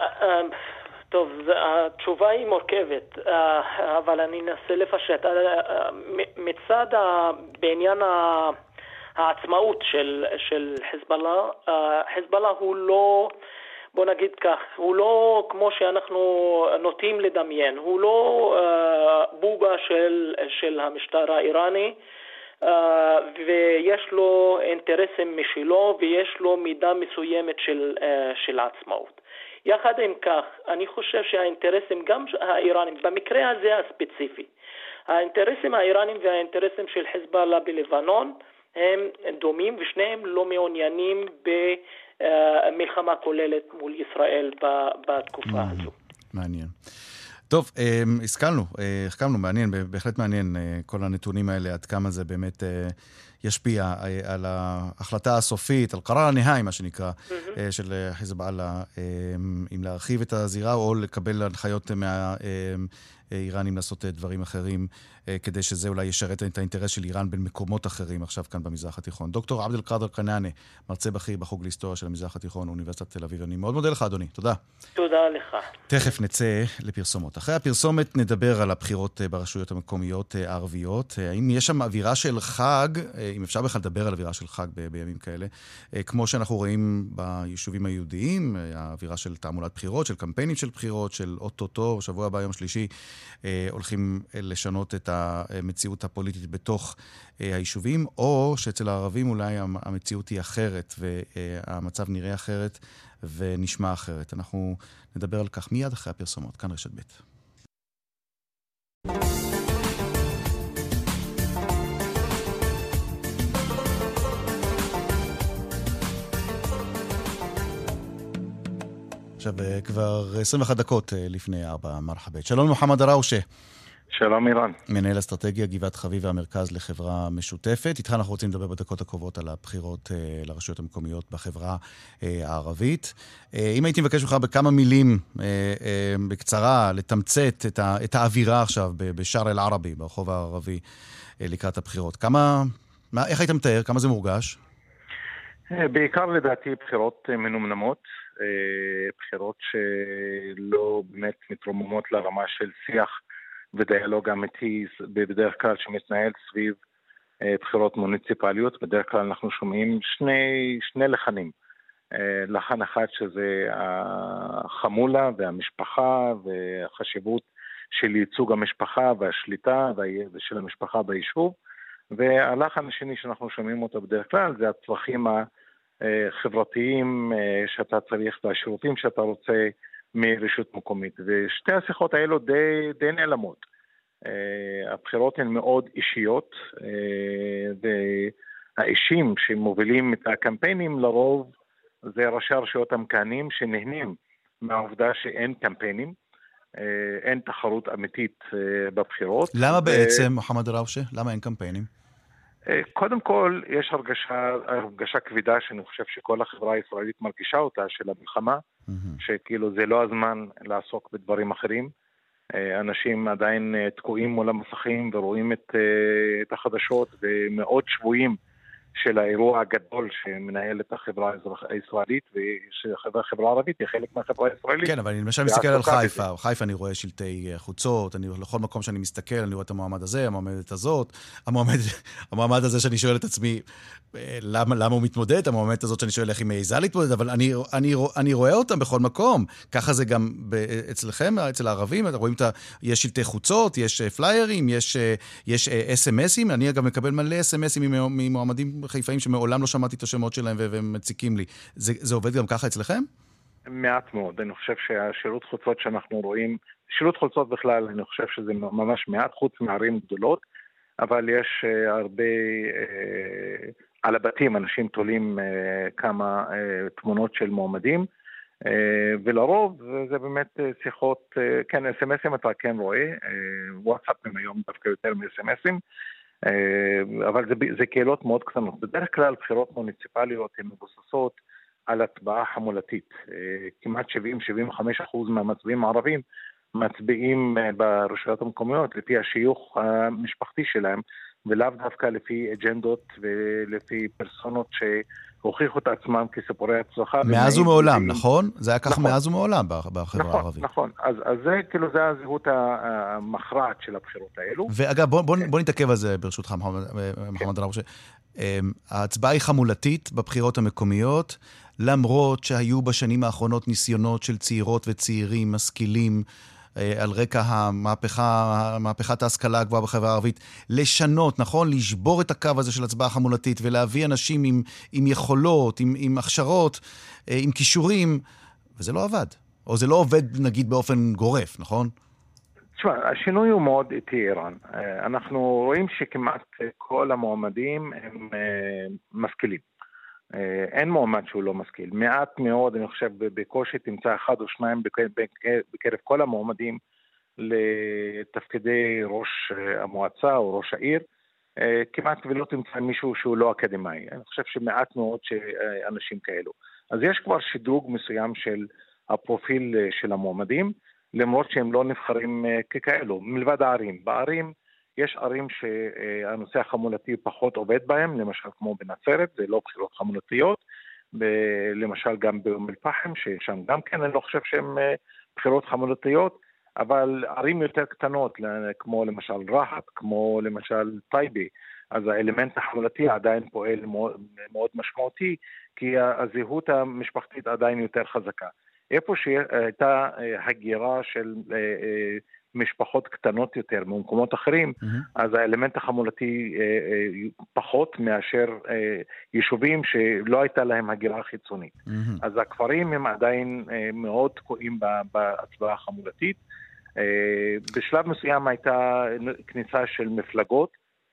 אה, אה, טוב, התשובה היא מורכבת, אבל אני אנסה לפשט. מצד, בעניין העצמאות של, של חיזבאללה, חיזבאללה הוא לא... בוא נגיד כך, הוא לא כמו שאנחנו נוטים לדמיין, הוא לא uh, בובה של, של המשטר האיראני uh, ויש לו אינטרסים משלו ויש לו מידה מסוימת של, uh, של עצמאות. יחד עם כך, אני חושב שהאינטרסים, גם האיראנים, במקרה הזה הספציפי, האינטרסים האיראנים והאינטרסים של חיזבאללה בלבנון הם דומים ושניהם לא מעוניינים ב... אה, מלחמה כוללת מול ישראל בתקופה mm-hmm. הזו. מעניין. טוב, אה, השכלנו, אה, החכמנו, מעניין, בהחלט מעניין כל הנתונים האלה, עד כמה זה באמת ישפיע על ההחלטה הסופית, על קרר הנהי, מה שנקרא, mm-hmm. של חיזבאללה, אם להרחיב את הזירה או לקבל הנחיות מה... איראנים לעשות אה, דברים אחרים, אה, כדי שזה אולי ישרת את האינטרס של איראן בין מקומות אחרים עכשיו כאן במזרח התיכון. דוקטור עבד אל-קאדר כנענה, מרצה בכיר בחוג להיסטוריה של המזרח התיכון, אוניברסיטת תל אביב. אני מאוד מודה לך, אדוני. תודה. תודה לך. תכף נצא לפרסומות. אחרי הפרסומת נדבר על הבחירות אה, ברשויות המקומיות הערביות. האם יש שם אווירה של חג, אם אפשר בכלל לדבר על אווירה של חג בימים כאלה, כמו שאנחנו רואים ביישובים היהודיים, האווירה של תעמולת בחירות, של קמפיינים של בחירות, של אוטוטו, שבוע הבא, יום שלישי, אה, הולכים אה, לשנות את המציאות הפוליטית בתוך אה, היישובים, או שאצל הערבים אולי המציאות היא אחרת והמצב נראה אחרת ונשמע אחרת. אנחנו נדבר על כך מיד אחרי הפרסומות. כאן רשת ב'. עכשיו אה, כבר 21 דקות אה, לפני 4 מרחבת. שלום מוחמד ראושה. שלום אירן. מנהל אסטרטגיה גבעת חביב והמרכז לחברה משותפת. איתך אנחנו רוצים לדבר בדקות הקרובות על הבחירות אה, לרשויות המקומיות בחברה אה, הערבית. אה, אם הייתי מבקש ממך בכמה מילים, אה, אה, בקצרה, לתמצת את, ה, את האווירה עכשיו בשאר אל-ערבי, ברחוב הערבי, אה, לקראת הבחירות. כמה, מה, איך היית מתאר? כמה זה מורגש? אה, בעיקר לדעתי בחירות אה, מנומנמות. אה, בחירות שלא באמת מתרוממות לרמה של שיח ודיאלוג אמיתי, בדרך כלל שמתנהל סביב אה, בחירות מוניציפליות, בדרך כלל אנחנו שומעים שני, שני לחנים. אה, לחן אחד שזה החמולה והמשפחה והחשיבות של ייצוג המשפחה והשליטה של המשפחה ביישוב, והלחן השני שאנחנו שומעים אותו בדרך כלל זה הצרכים ה... חברתיים אה, שאתה צריך והשירותים שאתה רוצה מרשות מקומית. ושתי השיחות האלו די, די נעלמות. אה, הבחירות הן מאוד אישיות, אה, והאישים שמובילים את הקמפיינים לרוב זה ראשי הרשויות המכהנים שנהנים מהעובדה שאין קמפיינים. אין תחרות אמיתית בבחירות. למה בעצם, מוחמד ראושה? למה אין קמפיינים? אה, קודם כל, יש הרגשה, הרגשה כבדה שאני חושב שכל החברה הישראלית מרגישה אותה, של המלחמה, mm-hmm. שכאילו זה לא הזמן לעסוק בדברים אחרים. אה, אנשים עדיין אה, תקועים מול המסכים ורואים את, את החדשות ומאוד שבויים של האירוע הגדול שמנהל את החברה הישראלית, ושהחברה הערבית היא חלק מהחברה הישראלית. כן, אבל אני למשל מסתכל על חיפה, חיפה אני רואה שלטי אה, חוצות, אני לכל מקום שאני מסתכל, אני רואה את המועמד הזה, המועמדת הזאת, המועמד, *laughs* המועמד הזה שאני שואל את עצמי, אה, למה, למה הוא מתמודד, המועמדת הזאת שאני שואל איך היא מעיזה להתמודד, אבל אני, אני, אני רואה אותם בכל מקום. ככה זה גם אצלכם, אצל הערבים, אתם רואים את ה... יש שלטי חוצות, יש אה, פליירים, יש, יש אס.אם.אסים, אני אגב מקבל מלא אס.אם.אסים ממועמדים חיפאים שמעולם לא שמעתי את השמות שלהם והם מציקים לי. זה, זה עובד גם ככה אצלכם? מעט מאוד. אני חושב שהשירות חוצות שאנחנו רואים, שירות חוצות בכלל, אני חושב שזה ממש מעט, חוץ מערים גדולות, אבל יש uh, הרבה, uh, על הבתים אנשים תולים uh, כמה תמונות של מועמדים, ולרוב זה באמת שיחות, כן, אס.אם.אסים אתה כן רואה, וואטסאפים היום דווקא יותר מאס.אם.אסים. אה, אבל זה, זה קהילות מאוד קטנות. בדרך כלל בחירות מוניציפליות הן מבוססות על הצבעה חמולתית. אה, כמעט 70-75% מהמצביעים הערבים מצביעים אה, ברשויות המקומיות לפי השיוך המשפחתי שלהם, ולאו דווקא לפי אג'נדות ולפי פרסונות ש... הוכיחו את עצמם כסיפורי הצלחה. מאז ומעולם, נכון? זה היה ככה נכון. מאז ומעולם בחברה נכון, הערבית. נכון, אז, אז זה כאילו, זה הזהות המכרעת של הבחירות האלו. ואגב, בוא, בוא, כן. בוא נתעכב על זה ברשותך, מוחמד כן. דראושה. אמ, ההצבעה היא חמולתית בבחירות המקומיות, למרות שהיו בשנים האחרונות ניסיונות של צעירות וצעירים משכילים אה, על רקע המהפכה, מהפכת ההשכלה הגבוהה בחברה הערבית, לשנות, נכון? לשבור את הקו הזה של הצבעה חמולתית ולהביא אנשים עם, עם יכולות, עם, עם הכשרות, אה, עם כישורים, וזה לא עבד. או זה לא עובד, נגיד, באופן גורף, נכון? תשמע, השינוי הוא מאוד איטי, ערן. אה, אנחנו רואים שכמעט כל המועמדים הם משכילים. אה, אין מועמד שהוא לא משכיל. מעט מאוד, אני חושב, בקושי תמצא אחד או שניים בקרב כל המועמדים לתפקידי ראש אה, המועצה או ראש העיר. אה, כמעט ולא תמצא מישהו שהוא לא אקדמאי. אני חושב שמעט מאוד אנשים כאלו. אז יש כבר שדרוג מסוים של הפרופיל של המועמדים, למרות שהם לא נבחרים ככאלו, מלבד הערים. בערים יש ערים שהנושא החמולתי פחות עובד בהם, למשל כמו בנצרת, זה לא בחירות חמולתיות, למשל גם באום אל-פחם, ששם גם כן אני לא חושב שהן אה, בחירות חמולתיות, אבל ערים יותר קטנות, כמו למשל רהט, כמו למשל טייבה, אז האלמנט החמולתי עדיין פועל מאוד, מאוד משמעותי, כי הזהות המשפחתית עדיין יותר חזקה. איפה שהייתה אה, הגירה של אה, משפחות קטנות יותר ממקומות אחרים, mm-hmm. אז האלמנט החמולתי אה, אה, פחות מאשר אה, יישובים שלא הייתה להם הגירה חיצונית. Mm-hmm. אז הכפרים הם עדיין אה, מאוד תקועים בהצבעה החמולתית. אה, בשלב מסוים הייתה כניסה של מפלגות,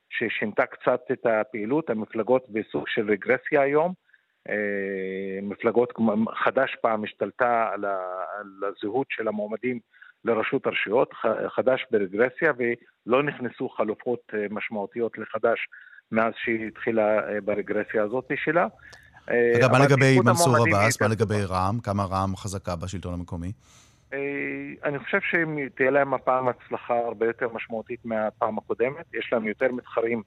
ששינתה קצת את הפעילות, המפלגות בסוג של רגרסיה היום. אה, מפלגות, חד"ש פעם השתלטה על, הזהות של המועמדים לראשות הרשויות, חד"ש ברגרסיה, ולא נכנסו חלופות אה, משמעותיות לחד"ש מאז שהיא התחילה אה, ברגרסיה הזאת שלה. אה, אגב, מה לגבי מנסור עבאס? מה לגבי רע"מ? כמה רע"מ חזקה בשלטון המקומי? אני חושב שתהיה להם הפעם הצלחה הרבה יותר משמעותית מהפעם הקודמת. יש להם יותר מתחרים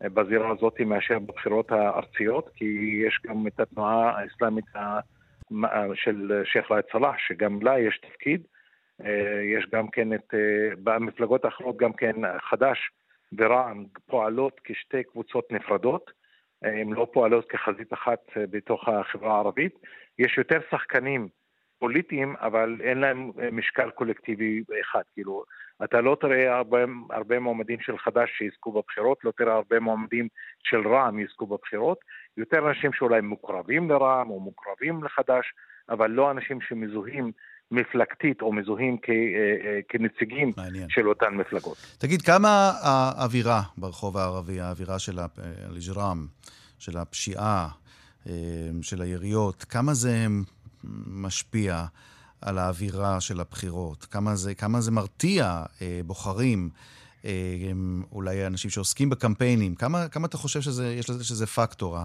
בזירה הזאת מאשר בבחירות הארציות, כי יש גם את התנועה האסלאמית של שייח' ראאד סלאח, שגם לה יש תפקיד. אה, יש גם כן את, אה, במפלגות האחרות גם כן חד"ש ורע"מ פועלות כשתי קבוצות נפרדות, אה, הן לא פועלות כחזית אחת בתוך החברה הערבית. יש יותר שחקנים פוליטיים, אבל אין להם משקל קולקטיבי אחד. כאילו, אתה לא תראה הרבה, הרבה מועמדים של חד"ש שיזכו בבחירות, לא תראה הרבה מועמדים של רע"מ יזכו בבחירות. יותר אנשים שאולי מוקרבים לרע"מ או מוקרבים לחד"ש, אבל לא אנשים שמזוהים מפלגתית או מזוהים כ, אה, אה, כנציגים מעניין. של אותן מפלגות. תגיד, כמה האווירה ברחוב הערבי, האווירה של הלג'רם, של הפשיעה, אה, של היריות, כמה זה משפיע על האווירה של הבחירות? כמה זה, כמה זה מרתיע בוחרים? אולי אנשים שעוסקים בקמפיינים, כמה, כמה אתה חושב שיש לזה שזה פקטור,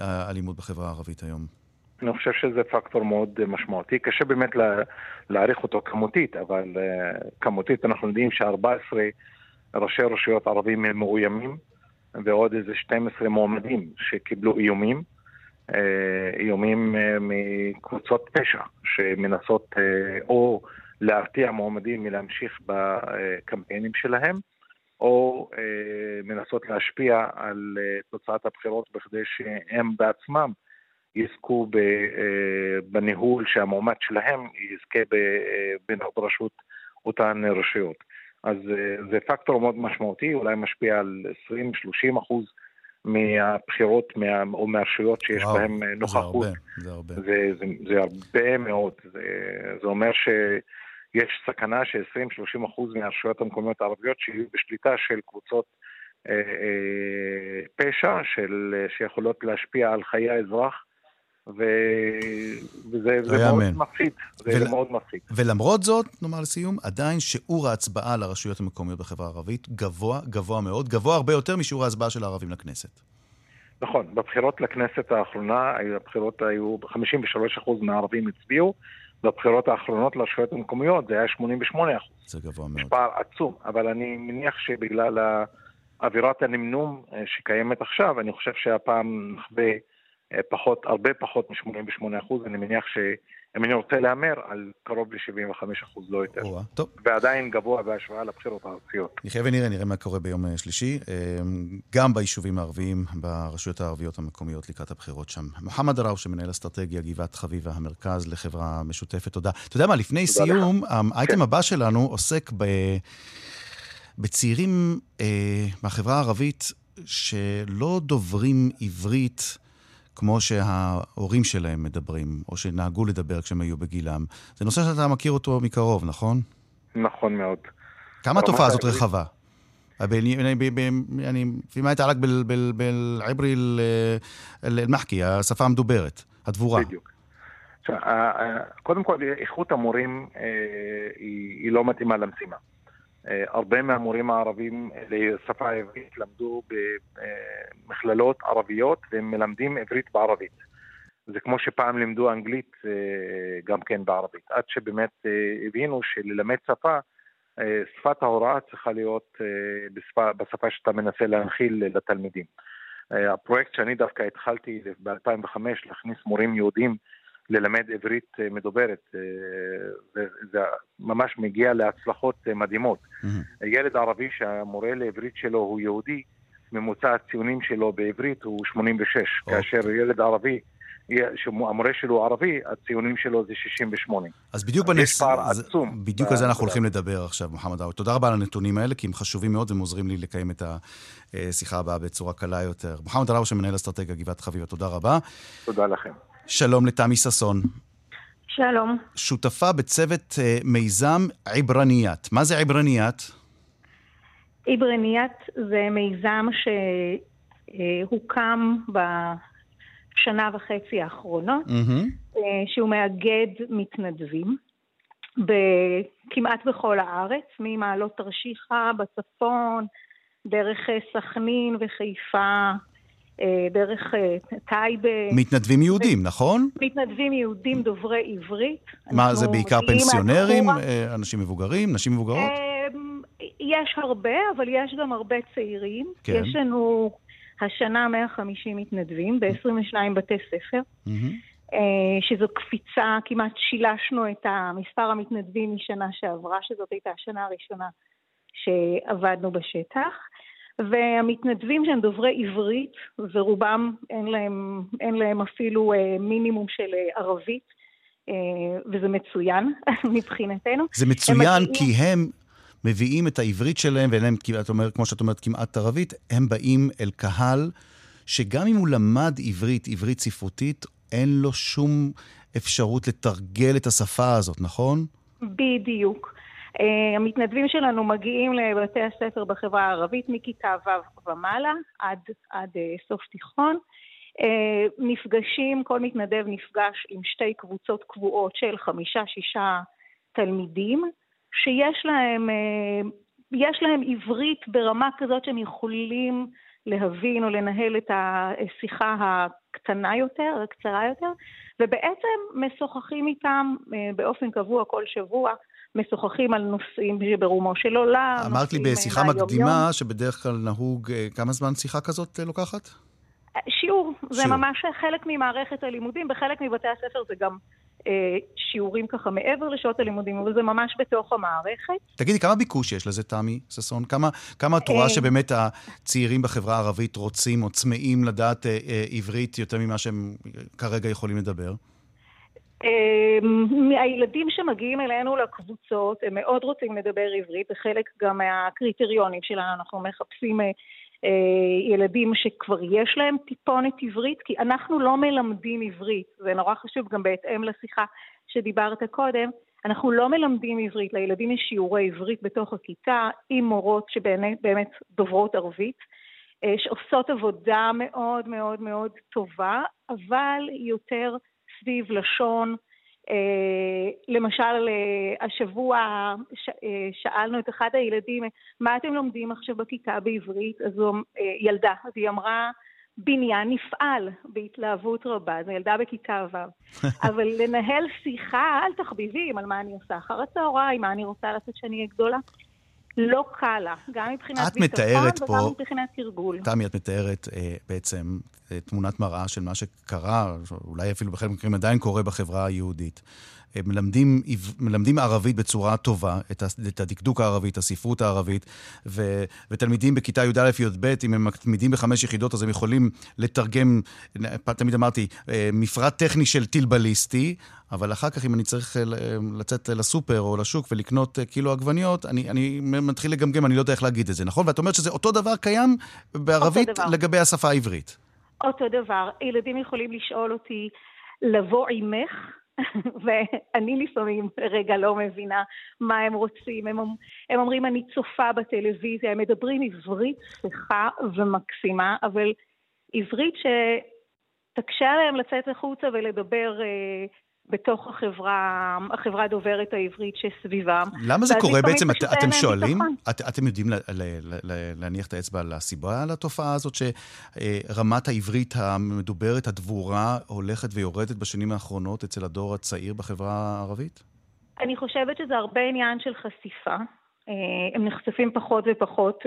האלימות בחברה הערבית היום? אני חושב שזה פקטור מאוד משמעותי. קשה באמת להעריך אותו כמותית, אבל uh, כמותית אנחנו יודעים ש-14 ראשי רשויות ערבים הם מאוימים. ועוד איזה 12 מועמדים שקיבלו איומים. איומים מקבוצות פשע שמנסות או להרתיע מועמדים מלהמשיך בקמפיינים שלהם, או מנסות להשפיע על תוצאת הבחירות בכדי שהם בעצמם יזכו בניהול שהמועמד שלהם יזכה בראשות אותן רשויות. אז זה פקטור מאוד משמעותי, אולי משפיע על 20-30 אחוז מהבחירות מה, או מהרשויות שיש וואו, בהן נוכחות. זה הרבה, זה הרבה. זה, זה, זה הרבה מאוד. זה, זה אומר שיש סכנה ש-20-30 אחוז מהרשויות המקומיות הערביות שיהיו בשליטה של קבוצות אה, אה, פשע של, שיכולות להשפיע על חיי האזרח. ו... וזה זה מאוד מפחיד, זה ול... מאוד מפחיד. ולמרות זאת, נאמר לסיום, עדיין שיעור ההצבעה לרשויות המקומיות בחברה הערבית גבוה, גבוה מאוד, גבוה הרבה יותר משיעור ההצבעה של הערבים לכנסת. נכון, בבחירות לכנסת האחרונה, הבחירות היו, 53% מהערבים הצביעו, בבחירות האחרונות לרשויות המקומיות זה היה 88%. זה גבוה מאוד. יש פער עצום, אבל אני מניח שבגלל אווירת הנמנום אה, שקיימת עכשיו, אני חושב שהפעם נחווה... אה, פחות, הרבה פחות מ-88 אחוז, אני מניח שאם אני רוצה להמר, על קרוב ל-75 אחוז, לא יותר. או, טוב. ועדיין גבוה בהשוואה לבחירות הארציות. נחיה ונראה, נראה מה קורה ביום אה, שלישי. אה, גם ביישובים הערביים, ברשויות הערביות המקומיות לקראת הבחירות שם. מוחמד ראוש, מנהל אסטרטגיה, גבעת חביבה, המרכז לחברה משותפת, תודה. אתה יודע מה, לפני סיום, האייטם כן. הבא שלנו עוסק ב... בצעירים אה, מהחברה הערבית שלא דוברים עברית כמו שההורים שלהם מדברים, או שנהגו לדבר כשהם היו בגילם. זה נושא שאתה מכיר אותו מקרוב, נכון? נכון מאוד. כמה התופעה הזאת רחבה? يعني فيما يتعلق بالعبري المحكي, השפה המדוברת, הדבורה. בדיוק. קודם כל, איכות המורים היא לא מתאימה למשימה. אה, הרבה מהמורים הערבים לשפה העברית למדו במכללות ערביות והם מלמדים עברית בערבית. זה כמו שפעם לימדו אנגלית אה, גם כן בערבית, עד שבאמת אה, הבינו שללמד שפה, שפת ההוראה צריכה להיות בשפה, בשפה שאתה מנסה להנחיל לתלמידים. הפרויקט שאני דווקא התחלתי ב-2005 להכניס מורים יהודים ללמד עברית אה, מדוברת. אה, זה ממש מגיע להצלחות אה, מדהימות. Mm-hmm. ילד ערבי שהמורה לעברית שלו הוא יהודי, ממוצע הציונים שלו בעברית הוא 86, oh. כאשר ילד ערבי... שהמורה שלו ערבי, הציונים שלו זה 68. אז בדיוק בנס... יש פער עצום. בדיוק על זה אנחנו הולכים לדבר עכשיו, מוחמד עאווי. תודה רבה על הנתונים האלה, כי הם חשובים מאוד והם עוזרים לי לקיים את השיחה הבאה בצורה קלה יותר. מוחמד עאווי, שמנהל אסטרטגיה גבעת חביבה, תודה רבה. תודה לכם. שלום לתמי ששון. שלום. שותפה בצוות uh, מיזם עברניית. מה זה עברניית? עברניית זה מיזם שהוקם בשנה וחצי האחרונות, mm-hmm. שהוא מאגד מתנדבים כמעט בכל הארץ, ממעלות תרשיחא בצפון, דרך אה, סכנין וחיפה אה, דרך אה, טייבה. מתנדבים יהודים, נכון? מתנדבים יהודים דוברי עברית. מה, זה בעיקר פנסיונרים, אה, אנשים מבוגרים, נשים מבוגרות? יש הרבה, אבל יש גם הרבה צעירים. כן. יש לנו השנה 150 מתנדבים ב-22 בתי ספר. שזו קפיצה, כמעט שילשנו את מספר המתנדבים משנה שעברה, שזאת הייתה השנה הראשונה שעבדנו בשטח. והמתנדבים שהם דוברי עברית, ורובם אין להם, אין להם אפילו אה, מינימום של אה, ערבית, אה, וזה מצוין *laughs* מבחינתנו. זה מצוין הם כי הם מביאים את העברית שלהם, ואין להם, את אומרת, כמו שאת אומרת, כמעט ערבית, הם באים אל קהל שגם אם הוא למד עברית, עברית ספרותית, אין לו שום אפשרות לתרגל את השפה הזאת, נכון? בדיוק. Uh, המתנדבים שלנו מגיעים לבתי הספר בחברה הערבית מכיתה ו' ומעלה עד, עד uh, סוף תיכון. Uh, נפגשים, כל מתנדב נפגש עם שתי קבוצות קבועות של חמישה-שישה תלמידים, שיש להם, יש להם עברית ברמה כזאת שהם יכולים להבין או לנהל את השיחה הקטנה יותר, הקצרה יותר, ובעצם משוחחים איתם באופן קבוע כל שבוע משוחחים על נושאים ברומו של עולם. אמרת לי בשיחה מקדימה שבדרך כלל נהוג, כמה זמן שיחה כזאת לוקחת? שיעור. זה שיעור. ממש חלק ממערכת הלימודים. בחלק מבתי הספר זה גם אה, שיעורים ככה מעבר לשעות הלימודים, אבל זה ממש בתוך המערכת. תגידי, כמה ביקוש יש לזה, תמי ששון? כמה, כמה את רואה אה, שבאמת הצעירים בחברה הערבית רוצים או צמאים לדעת אה, אה, עברית יותר ממה שהם כרגע יכולים לדבר? הילדים שמגיעים אלינו לקבוצות, הם מאוד רוצים לדבר עברית, זה חלק גם מהקריטריונים שלנו, אנחנו מחפשים אה, ילדים שכבר יש להם טיפונת עברית, כי אנחנו לא מלמדים עברית, זה נורא חשוב גם בהתאם לשיחה שדיברת קודם, אנחנו לא מלמדים עברית, לילדים יש שיעורי עברית בתוך הכיתה עם מורות שבאמת דוברות ערבית, אה, שעושות עבודה מאוד מאוד מאוד טובה, אבל יותר סביב לשון, אה, למשל, אה, השבוע אה, שאלנו את אחד הילדים, מה אתם לומדים עכשיו בכיתה בעברית? אז הוא, ילדה, אז היא אמרה, בניין נפעל בהתלהבות רבה, זו ילדה בכיתה ו', *laughs* אבל לנהל שיחה על תחביבים, על מה אני עושה אחר הצהריים, מה אני רוצה לעשות כשאני אהיה גדולה, לא קל לה, גם מבחינת ביטחון וגם פה, מבחינת תרגול. תמי, את מתארת אה, בעצם אה, תמונת מראה של מה שקרה, אולי אפילו בחלק מהמקרים עדיין קורה בחברה היהודית. מלמדים, מלמדים ערבית בצורה טובה, את, את הדקדוק הערבי, את הספרות הערבית, ו, ותלמידים בכיתה י"א-י"ב, אם הם מתמידים בחמש יחידות, אז הם יכולים לתרגם, תמיד אמרתי, אה, מפרט טכני של טיל בליסטי, אבל אחר כך, אם אני צריך אה, לצאת לסופר או לשוק ולקנות אה, קילו עגבניות, אני, אני מתחיל לגמגם, אני לא יודע איך להגיד את זה, נכון? ואת אומרת שזה אותו דבר קיים בערבית דבר. לגבי השפה העברית. אותו דבר. ילדים יכולים לשאול אותי, לבוא עמך? ואני לפעמים רגע לא מבינה מה הם רוצים. הם, הם אומרים, אני צופה בטלוויזיה, הם מדברים עברית צחה ומקסימה, אבל עברית שתקשה עליהם לצאת החוצה ולדבר אה, בתוך החברה, החברה דוברת העברית שסביבם. למה זה קורה בעצם? את, אתם שואלים? את, אתם יודעים ל, ל, ל, ל, להניח את האצבע על הסיבה לתופעה הזאת, שרמת העברית המדוברת, הדבורה, הולכת ויורדת בשנים האחרונות אצל הדור הצעיר בחברה הערבית? אני חושבת שזה הרבה עניין של חשיפה. אה, הם נחשפים פחות ופחות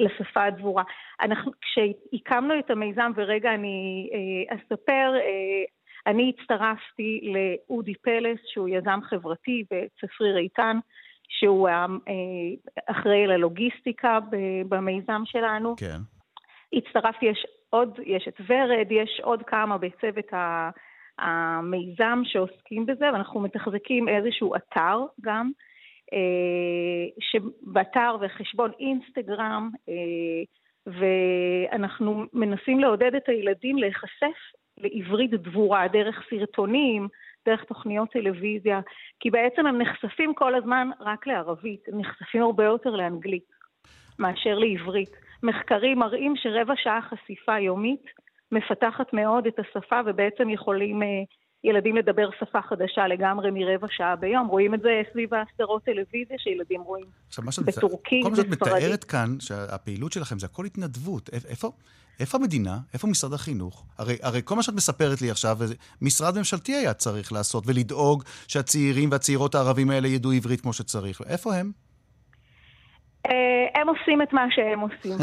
לשפה הדבורה. אנחנו, כשהקמנו את המיזם, ורגע אני אה, אספר, אה, אני הצטרפתי לאודי פלס, שהוא יזם חברתי בצפריר איתן, שהוא אה, אחראי ללוגיסטיקה במיזם שלנו. כן. הצטרפתי, יש עוד, יש את ורד, יש עוד כמה בצוות המיזם שעוסקים בזה, ואנחנו מתחזקים איזשהו אתר גם, אה, שבאתר וחשבון אינסטגרם, אה, ואנחנו מנסים לעודד את הילדים להיחשף לעברית דבורה, דרך סרטונים, דרך תוכניות טלוויזיה, כי בעצם הם נחשפים כל הזמן רק לערבית, הם נחשפים הרבה יותר לאנגלית מאשר לעברית. מחקרים מראים שרבע שעה חשיפה יומית מפתחת מאוד את השפה ובעצם יכולים אה, ילדים לדבר שפה חדשה לגמרי מרבע שעה ביום. רואים את זה סביב הסדרות טלוויזיה שילדים רואים בטורקית, בספרדית. כל מה שאת מתארת כאן, שהפעילות שלכם זה הכל התנדבות. איפה, איפה המדינה? איפה משרד החינוך? הרי, הרי כל מה שאת מספרת לי עכשיו, משרד ממשלתי היה צריך לעשות ולדאוג שהצעירים והצעירות הערבים האלה ידעו עברית כמו שצריך. איפה הם? אה, הם עושים את מה שהם עושים.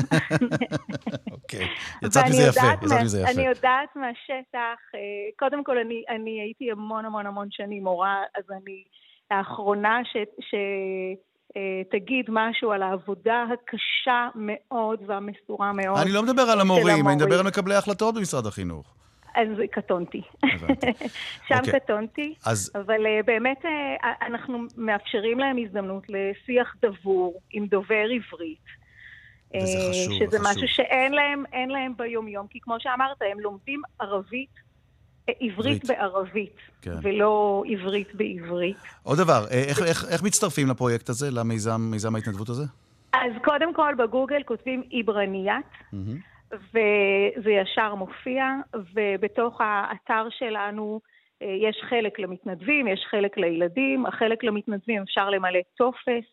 אוקיי, יצאת מזה יפה, יצאת מזה יפה. אני יודעת מהשטח, אה, קודם כל אני, אני הייתי המון המון המון שנים מורה, אז אני האחרונה ש... ש תגיד משהו על העבודה הקשה מאוד והמסורה מאוד. אני לא מדבר על המורים, אני מדבר על מקבלי ההחלטות במשרד החינוך. אז קטונתי. *laughs* שם okay. אוקיי. קטונתי, אז... אבל uh, באמת uh, אנחנו מאפשרים להם הזדמנות לשיח דבור עם דובר עברית. וזה חשוב, שזה חשוב. משהו שאין להם, להם ביומיום, כי כמו שאמרת, הם לומדים ערבית עברית בערבית, כן. ולא עברית בעברית. עוד דבר, איך, איך, איך מצטרפים לפרויקט הזה, למיזם מיזם ההתנדבות הזה? אז קודם כל בגוגל כותבים עברניית, mm-hmm. וזה ישר מופיע, ובתוך האתר שלנו אה, יש חלק למתנדבים, יש חלק לילדים, החלק למתנדבים אפשר למלא טופס,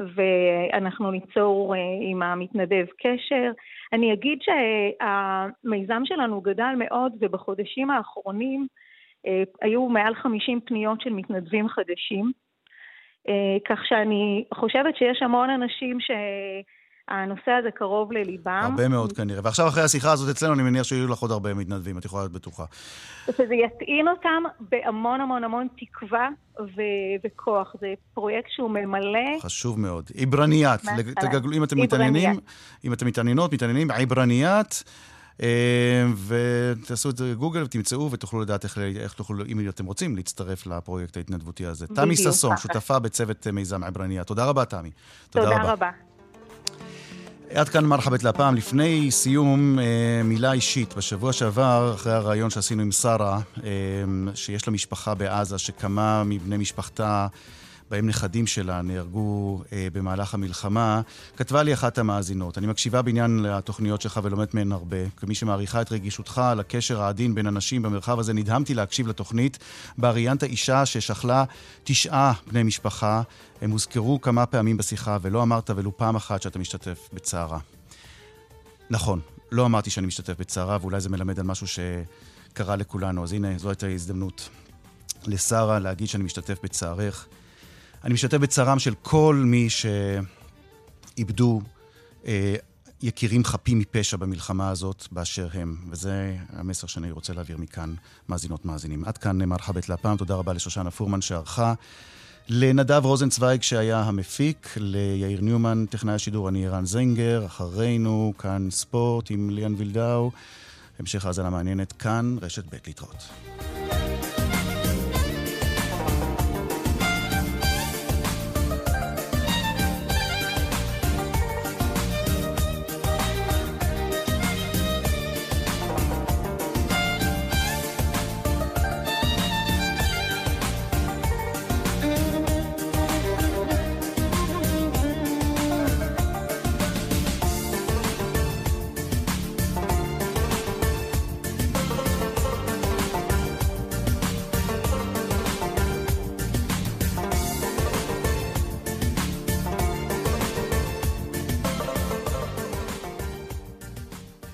ואנחנו ניצור אה, עם המתנדב קשר. אני אגיד שהמיזם שלנו גדל מאוד, ובחודשים האחרונים אה, היו מעל 50 פניות של מתנדבים חדשים. כך שאני חושבת שיש המון אנשים ש... הנושא הזה קרוב לליבם. הרבה מאוד כנראה. ועכשיו אחרי השיחה הזאת אצלנו, אני מניח שיהיו לך עוד הרבה מתנדבים, את יכולה להיות בטוחה. שזה יטעין אותם בהמון המון המון תקווה ו- וכוח. זה פרויקט שהוא ממלא... חשוב מאוד. עברניית. תגגלו, אם אתם מתעניינים, אם אתם מתעניינות, מתעניינים, עברניית. אה, ותעשו את זה בגוגל ותמצאו ותוכלו לדעת איך, איך תוכלו, אם אתם רוצים, להצטרף לפרויקט ההתנדבותי הזה. תמי ששון, שותפה בצוות מיזם עברנייה. תודה רבה, תמי. תודה, תודה רבה. רבה. עד כאן מרחבת להפעם. לפני סיום, אה, מילה אישית. בשבוע שעבר, אחרי הריאיון שעשינו עם שרה, אה, שיש לה משפחה בעזה, שכמה מבני משפחתה בהם נכדים שלה נהרגו אה, במהלך המלחמה, כתבה לי אחת המאזינות. אני מקשיבה בעניין לתוכניות שלך ולומדת מהן הרבה. כמי שמעריכה את רגישותך על הקשר העדין בין אנשים במרחב הזה, נדהמתי להקשיב לתוכנית בה ראיינת אישה ששכלה תשעה בני משפחה. הם הוזכרו כמה פעמים בשיחה, ולא אמרת ולו פעם אחת שאתה משתתף בצערה. נכון, לא אמרתי שאני משתתף בצערה, ואולי זה מלמד על משהו שקרה לכולנו. אז הנה, זו הייתה ההזדמנות לשרה להגיד שאני משתתף בצערך. אני משתתף בצערם של כל מי שאיבדו אה, יקירים חפים מפשע במלחמה הזאת באשר הם. וזה המסר שאני רוצה להעביר מכאן, מאזינות מאזינים. עד כאן מרחבת להפעם, תודה רבה לשושנה פורמן שערכה. לנדב רוזנצוויג שהיה המפיק, ליאיר ניומן, טכנאי השידור, אני ערן זנגר, אחרינו כאן ספורט עם ליאן וילדאו. המשך האזנה מעניינת כאן, רשת ב' להתראות.